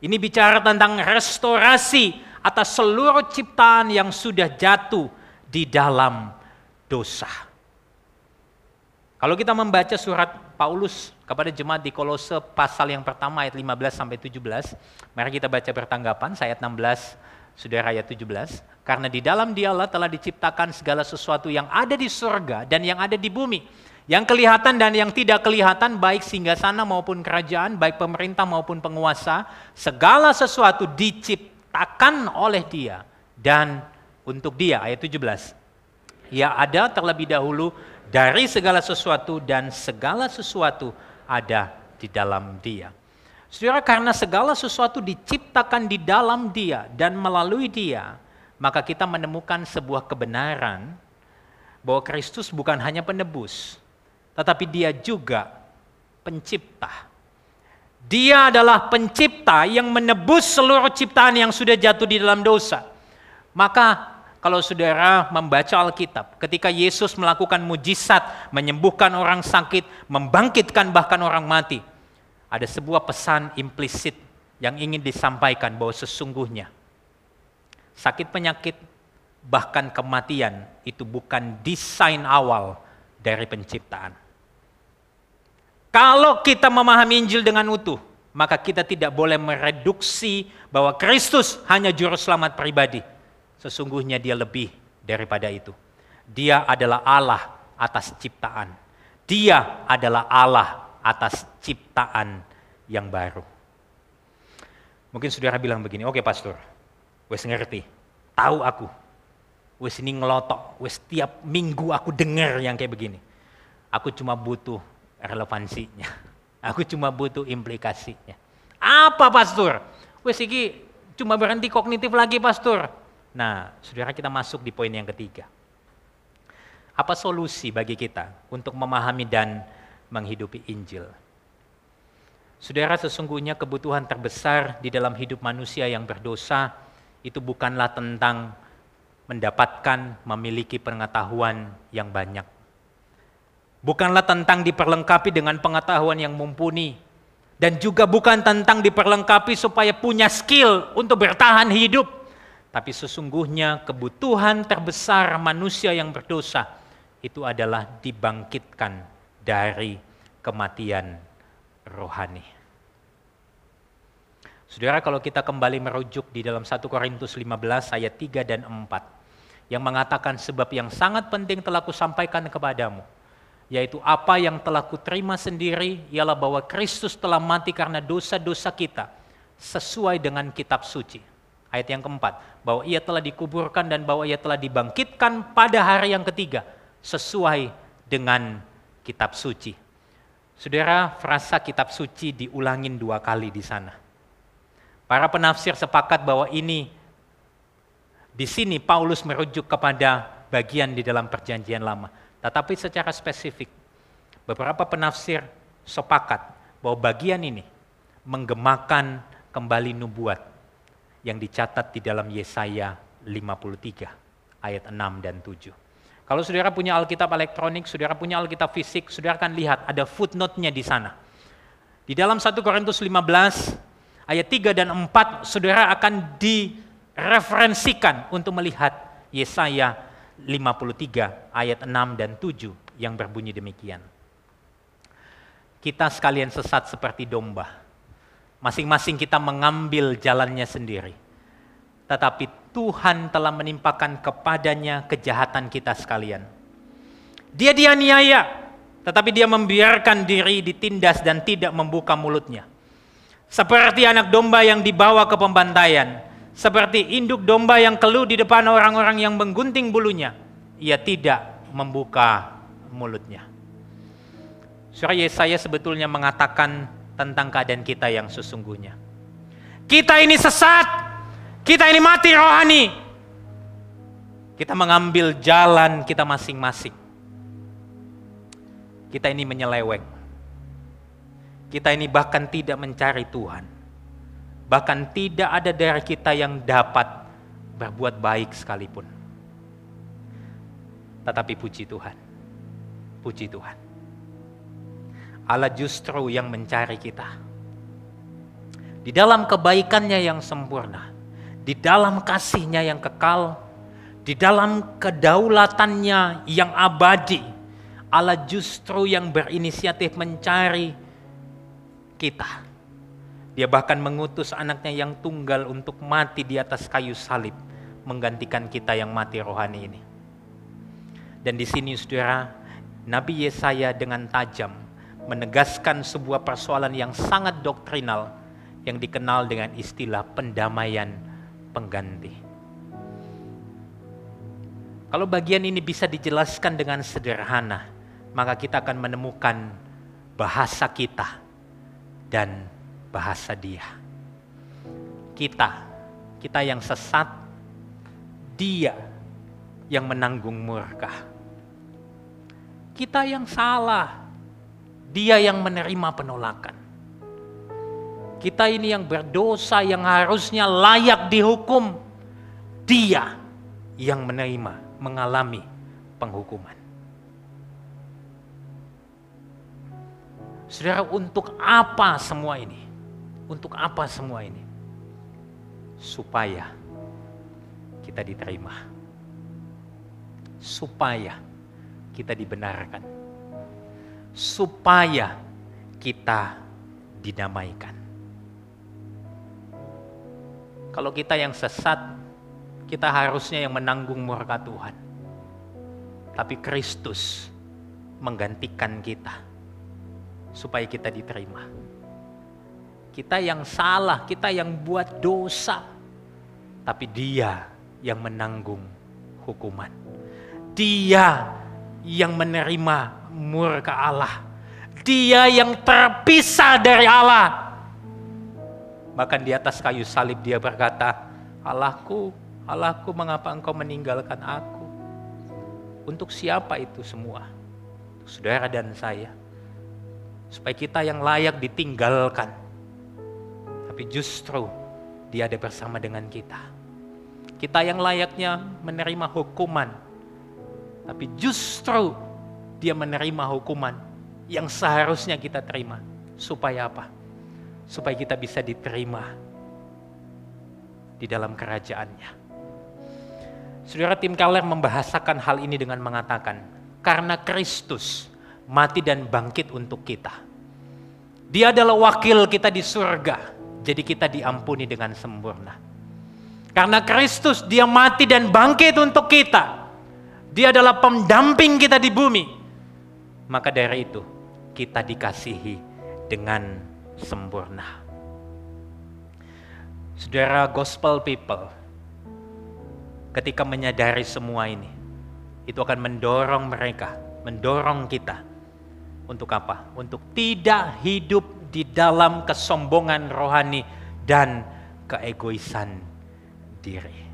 Ini bicara tentang restorasi atas seluruh ciptaan yang sudah jatuh di dalam dosa. Kalau kita membaca surat Paulus kepada jemaat di Kolose pasal yang pertama ayat 15 sampai 17, mari kita baca bertanggapan ayat 16 Saudara ayat 17, karena di dalam dialah telah diciptakan segala sesuatu yang ada di surga dan yang ada di bumi, yang kelihatan dan yang tidak kelihatan, baik singgah sana maupun kerajaan, baik pemerintah maupun penguasa, segala sesuatu diciptakan oleh dia dan untuk dia, ayat 17. Ia ada terlebih dahulu dari segala sesuatu dan segala sesuatu ada di dalam dia. Saudara, karena segala sesuatu diciptakan di dalam dia dan melalui dia, maka kita menemukan sebuah kebenaran bahwa Kristus bukan hanya penebus, tetapi dia juga pencipta. Dia adalah pencipta yang menebus seluruh ciptaan yang sudah jatuh di dalam dosa. Maka kalau saudara membaca Alkitab, ketika Yesus melakukan mujizat, menyembuhkan orang sakit, membangkitkan bahkan orang mati, ada sebuah pesan implisit yang ingin disampaikan bahwa sesungguhnya sakit penyakit bahkan kematian itu bukan desain awal dari penciptaan. Kalau kita memahami Injil dengan utuh, maka kita tidak boleh mereduksi bahwa Kristus hanya juru selamat pribadi Sesungguhnya dia lebih daripada itu. Dia adalah Allah atas ciptaan. Dia adalah Allah atas ciptaan yang baru. Mungkin saudara bilang begini, oke okay, pastor, wes ngerti, tahu aku, wes ini ngelotok, wes tiap minggu aku dengar yang kayak begini. Aku cuma butuh relevansinya, aku cuma butuh implikasinya. Apa pastor? Wes ini cuma berhenti kognitif lagi pastor. Nah, saudara kita masuk di poin yang ketiga. Apa solusi bagi kita untuk memahami dan menghidupi Injil? Saudara, sesungguhnya kebutuhan terbesar di dalam hidup manusia yang berdosa itu bukanlah tentang mendapatkan, memiliki pengetahuan yang banyak. Bukanlah tentang diperlengkapi dengan pengetahuan yang mumpuni, dan juga bukan tentang diperlengkapi supaya punya skill untuk bertahan hidup, tapi sesungguhnya kebutuhan terbesar manusia yang berdosa itu adalah dibangkitkan dari kematian rohani. Saudara, kalau kita kembali merujuk di dalam 1 Korintus 15 ayat 3 dan 4 yang mengatakan sebab yang sangat penting telah kusampaikan kepadamu yaitu apa yang telah kuterima sendiri ialah bahwa Kristus telah mati karena dosa-dosa kita sesuai dengan kitab suci. Ayat yang keempat, bahwa ia telah dikuburkan dan bahwa ia telah dibangkitkan pada hari yang ketiga sesuai dengan kitab suci. Saudara, frasa kitab suci diulangin dua kali di sana. Para penafsir sepakat bahwa ini di sini Paulus merujuk kepada bagian di dalam perjanjian lama. Tetapi secara spesifik, beberapa penafsir sepakat bahwa bagian ini menggemakan kembali nubuat yang dicatat di dalam Yesaya 53 ayat 6 dan 7. Kalau saudara punya Alkitab elektronik, saudara punya Alkitab fisik, saudara akan lihat ada footnote-nya di sana. Di dalam 1 Korintus 15 ayat 3 dan 4 saudara akan direferensikan untuk melihat Yesaya 53 ayat 6 dan 7 yang berbunyi demikian. Kita sekalian sesat seperti domba. Masing-masing kita mengambil jalannya sendiri. Tetapi Tuhan telah menimpakan kepadanya kejahatan kita sekalian. Dia dianiaya, tetapi dia membiarkan diri ditindas dan tidak membuka mulutnya. Seperti anak domba yang dibawa ke pembantaian, seperti induk domba yang keluh di depan orang-orang yang menggunting bulunya, ia tidak membuka mulutnya. Surah Yesaya sebetulnya mengatakan tentang keadaan kita yang sesungguhnya. Kita ini sesat, kita ini mati rohani. Kita mengambil jalan kita masing-masing. Kita ini menyeleweng. Kita ini bahkan tidak mencari Tuhan. Bahkan tidak ada dari kita yang dapat berbuat baik sekalipun. Tetapi puji Tuhan. Puji Tuhan. Allah justru yang mencari kita. Di dalam kebaikannya yang sempurna di dalam kasihnya yang kekal, di dalam kedaulatannya yang abadi, Allah justru yang berinisiatif mencari kita. Dia bahkan mengutus anaknya yang tunggal untuk mati di atas kayu salib, menggantikan kita yang mati rohani ini. Dan di sini saudara, Nabi Yesaya dengan tajam menegaskan sebuah persoalan yang sangat doktrinal yang dikenal dengan istilah pendamaian pengganti. Kalau bagian ini bisa dijelaskan dengan sederhana, maka kita akan menemukan bahasa kita dan bahasa dia. Kita, kita yang sesat, dia yang menanggung murka. Kita yang salah, dia yang menerima penolakan. Kita ini yang berdosa yang harusnya layak dihukum. Dia yang menerima, mengalami penghukuman. Saudara, untuk apa semua ini? Untuk apa semua ini? Supaya kita diterima. Supaya kita dibenarkan. Supaya kita didamaikan. Kalau kita yang sesat, kita harusnya yang menanggung murka Tuhan. Tapi Kristus menggantikan kita supaya kita diterima. Kita yang salah, kita yang buat dosa, tapi Dia yang menanggung hukuman. Dia yang menerima murka Allah. Dia yang terpisah dari Allah Bahkan di atas kayu salib dia berkata, Allahku, Allahku mengapa engkau meninggalkan aku? Untuk siapa itu semua? Untuk saudara dan saya. supaya kita yang layak ditinggalkan. Tapi justru dia ada bersama dengan kita. Kita yang layaknya menerima hukuman, tapi justru dia menerima hukuman yang seharusnya kita terima. Supaya apa? Supaya kita bisa diterima di dalam kerajaannya. Saudara tim Keller membahasakan hal ini dengan mengatakan, karena Kristus mati dan bangkit untuk kita. Dia adalah wakil kita di surga, jadi kita diampuni dengan sempurna. Karena Kristus dia mati dan bangkit untuk kita. Dia adalah pendamping kita di bumi. Maka dari itu kita dikasihi dengan sempurna. Saudara gospel people, ketika menyadari semua ini, itu akan mendorong mereka, mendorong kita untuk apa? Untuk tidak hidup di dalam kesombongan rohani dan keegoisan diri.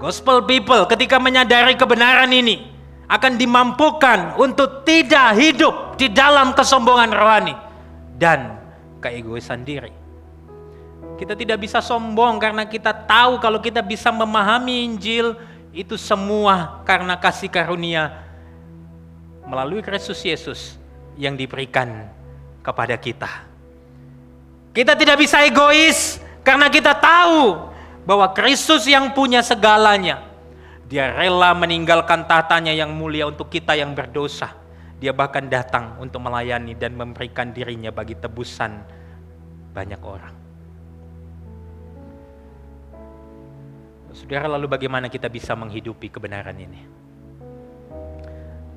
Gospel people ketika menyadari kebenaran ini akan dimampukan untuk tidak hidup di dalam kesombongan rohani dan keegoisan diri. Kita tidak bisa sombong karena kita tahu kalau kita bisa memahami Injil itu semua karena kasih karunia melalui Kristus Yesus yang diberikan kepada kita. Kita tidak bisa egois karena kita tahu bahwa Kristus yang punya segalanya. Dia rela meninggalkan tahtanya yang mulia untuk kita yang berdosa. Dia bahkan datang untuk melayani dan memberikan dirinya bagi tebusan banyak orang. Saudara, lalu bagaimana kita bisa menghidupi kebenaran ini?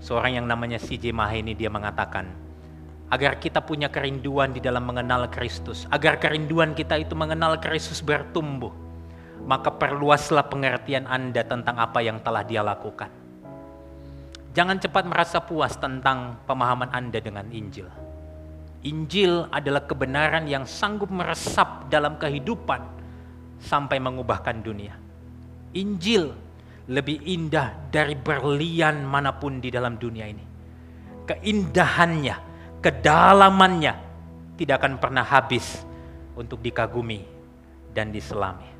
Seorang yang namanya C.J. ini dia mengatakan, agar kita punya kerinduan di dalam mengenal Kristus, agar kerinduan kita itu mengenal Kristus bertumbuh, maka perluaslah pengertian Anda tentang apa yang telah dia lakukan. Jangan cepat merasa puas tentang pemahaman Anda dengan Injil. Injil adalah kebenaran yang sanggup meresap dalam kehidupan sampai mengubahkan dunia. Injil lebih indah dari berlian mana pun di dalam dunia ini. Keindahannya, kedalamannya tidak akan pernah habis untuk dikagumi dan diselami.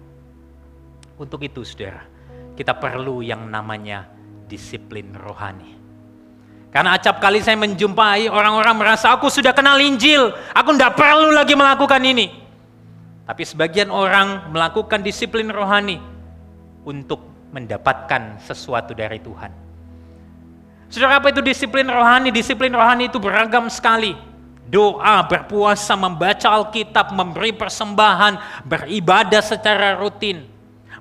Untuk itu saudara, kita perlu yang namanya disiplin rohani. Karena acap kali saya menjumpai orang-orang merasa aku sudah kenal Injil, aku tidak perlu lagi melakukan ini. Tapi sebagian orang melakukan disiplin rohani untuk mendapatkan sesuatu dari Tuhan. Saudara apa itu disiplin rohani? Disiplin rohani itu beragam sekali. Doa, berpuasa, membaca Alkitab, memberi persembahan, beribadah secara rutin,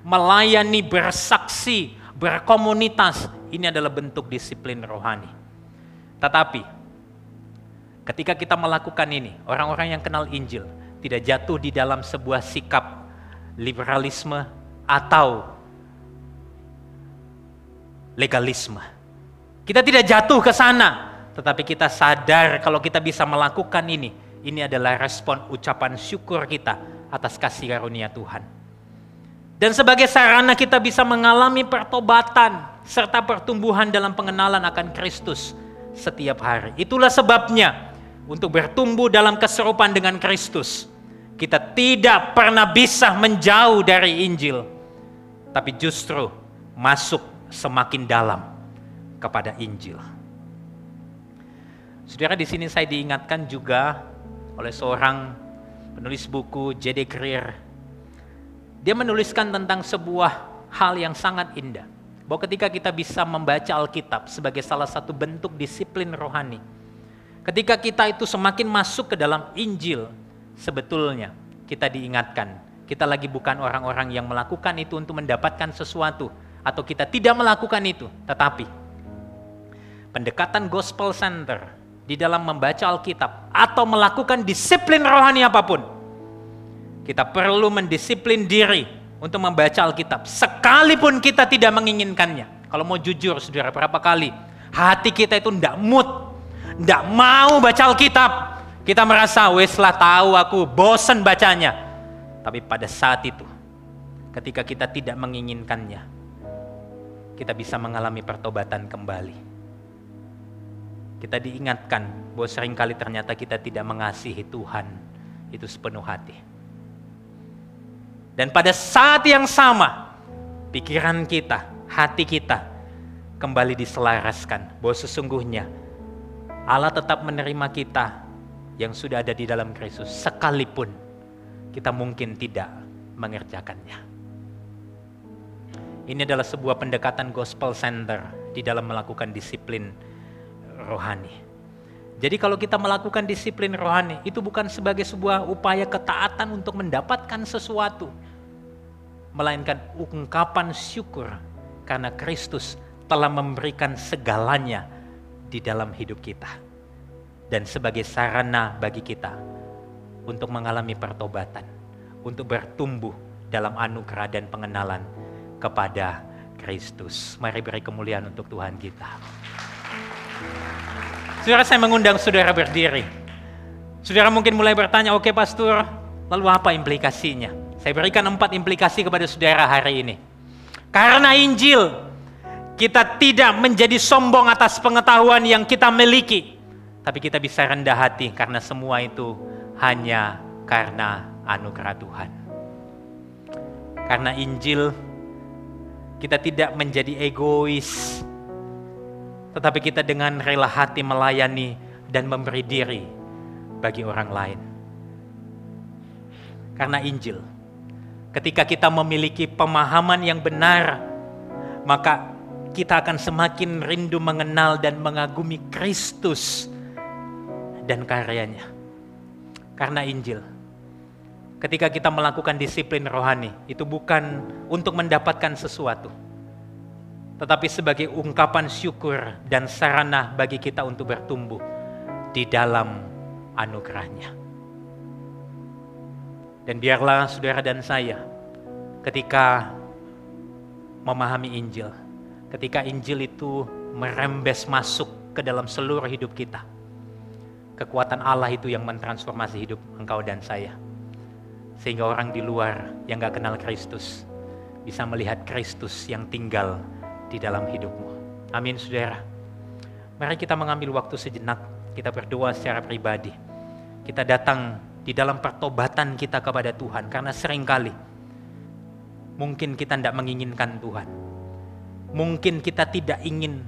melayani, bersaksi, berkomunitas. Ini adalah bentuk disiplin rohani. Tetapi ketika kita melakukan ini, orang-orang yang kenal Injil tidak jatuh di dalam sebuah sikap liberalisme atau legalisme. Kita tidak jatuh ke sana, tetapi kita sadar kalau kita bisa melakukan ini, ini adalah respon ucapan syukur kita atas kasih karunia Tuhan. Dan sebagai sarana kita bisa mengalami pertobatan serta pertumbuhan dalam pengenalan akan Kristus setiap hari. Itulah sebabnya untuk bertumbuh dalam keserupaan dengan Kristus, kita tidak pernah bisa menjauh dari Injil, tapi justru masuk semakin dalam kepada Injil. Saudara di sini saya diingatkan juga oleh seorang penulis buku J.D. Greer. Dia menuliskan tentang sebuah hal yang sangat indah. Bahwa ketika kita bisa membaca Alkitab sebagai salah satu bentuk disiplin rohani. Ketika kita itu semakin masuk ke dalam Injil, sebetulnya kita diingatkan. Kita lagi bukan orang-orang yang melakukan itu untuk mendapatkan sesuatu, atau kita tidak melakukan itu, tetapi pendekatan gospel center di dalam membaca Alkitab atau melakukan disiplin rohani apa pun, kita perlu mendisiplin diri untuk membaca Alkitab, sekalipun kita tidak menginginkannya. Kalau mau jujur, saudara, berapa kali hati kita itu tidak mood, tidak mau baca Alkitab. Kita merasa, wes lah tahu aku, bosan bacanya. Tapi pada saat itu, ketika kita tidak menginginkannya, kita bisa mengalami pertobatan kembali. kita diingatkan bahwa sering kali ternyata kita tidak mengasihi Tuhan itu sepenuh hati. Dan pada saat yang sama, pikiran kita, hati kita kembali diselaraskan bahwa sesungguhnya Allah tetap menerima kita yang sudah ada di dalam Kristus sekalipun kita mungkin tidak mengerjakannya. Ini adalah sebuah pendekatan gospel center di dalam melakukan disiplin rohani. Jadi kalau kita melakukan disiplin rohani, itu bukan sebagai sebuah upaya ketaatan untuk mendapatkan sesuatu, melainkan ungkapan syukur karena Kristus telah memberikan segalanya di dalam hidup kita. Dan sebagai sarana bagi kita untuk mengalami pertobatan, untuk bertumbuh dalam anugerah dan pengenalan kepada Kristus. Mari beri kemuliaan untuk Tuhan kita. Saudara saya mengundang saudara berdiri. Saudara mungkin mulai bertanya, oke okay, pastor, lalu apa implikasinya? Saya berikan empat implikasi kepada saudara hari ini. Karena Injil, kita tidak menjadi sombong atas pengetahuan yang kita miliki. Tapi kita bisa rendah hati karena semua itu hanya karena anugerah Tuhan. Karena Injil, kita tidak menjadi egois, tetapi kita dengan rela hati melayani dan memberi diri bagi orang lain. Karena Injil, ketika kita memiliki pemahaman yang benar, maka kita akan semakin rindu mengenal dan mengagumi Kristus dan karyanya. Karena Injil, ketika kita melakukan disiplin rohani, itu bukan untuk mendapatkan sesuatu, tetapi sebagai ungkapan syukur dan sarana bagi kita untuk bertumbuh di dalam anugerahnya. Dan biarlah saudara dan saya ketika memahami Injil, ketika Injil itu merembes masuk ke dalam seluruh hidup kita, kekuatan Allah itu yang mentransformasi hidup engkau dan saya. Sehingga orang di luar yang gak kenal Kristus bisa melihat Kristus yang tinggal di dalam hidupmu. Amin saudara. Mari kita mengambil waktu sejenak, kita berdoa secara pribadi. Kita datang di dalam pertobatan kita kepada Tuhan karena sering kali mungkin kita tidak menginginkan Tuhan. Mungkin kita tidak ingin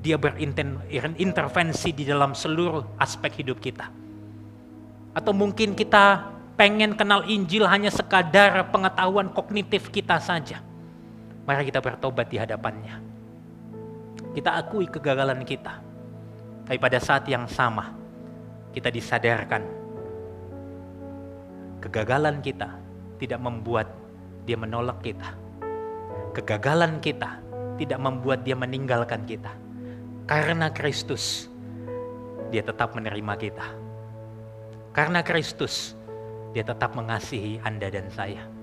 dia berintervensi di dalam seluruh aspek hidup kita. Atau mungkin kita pengen kenal Injil hanya sekadar pengetahuan kognitif kita saja. Mari kita bertobat di hadapannya. Kita akui kegagalan kita. Tapi pada saat yang sama, kita disadarkan kegagalan kita tidak membuat dia menolak kita. Kegagalan kita tidak membuat dia meninggalkan kita. Karena Kristus, dia tetap menerima kita. Karena Kristus, dia tetap mengasihi Anda dan saya.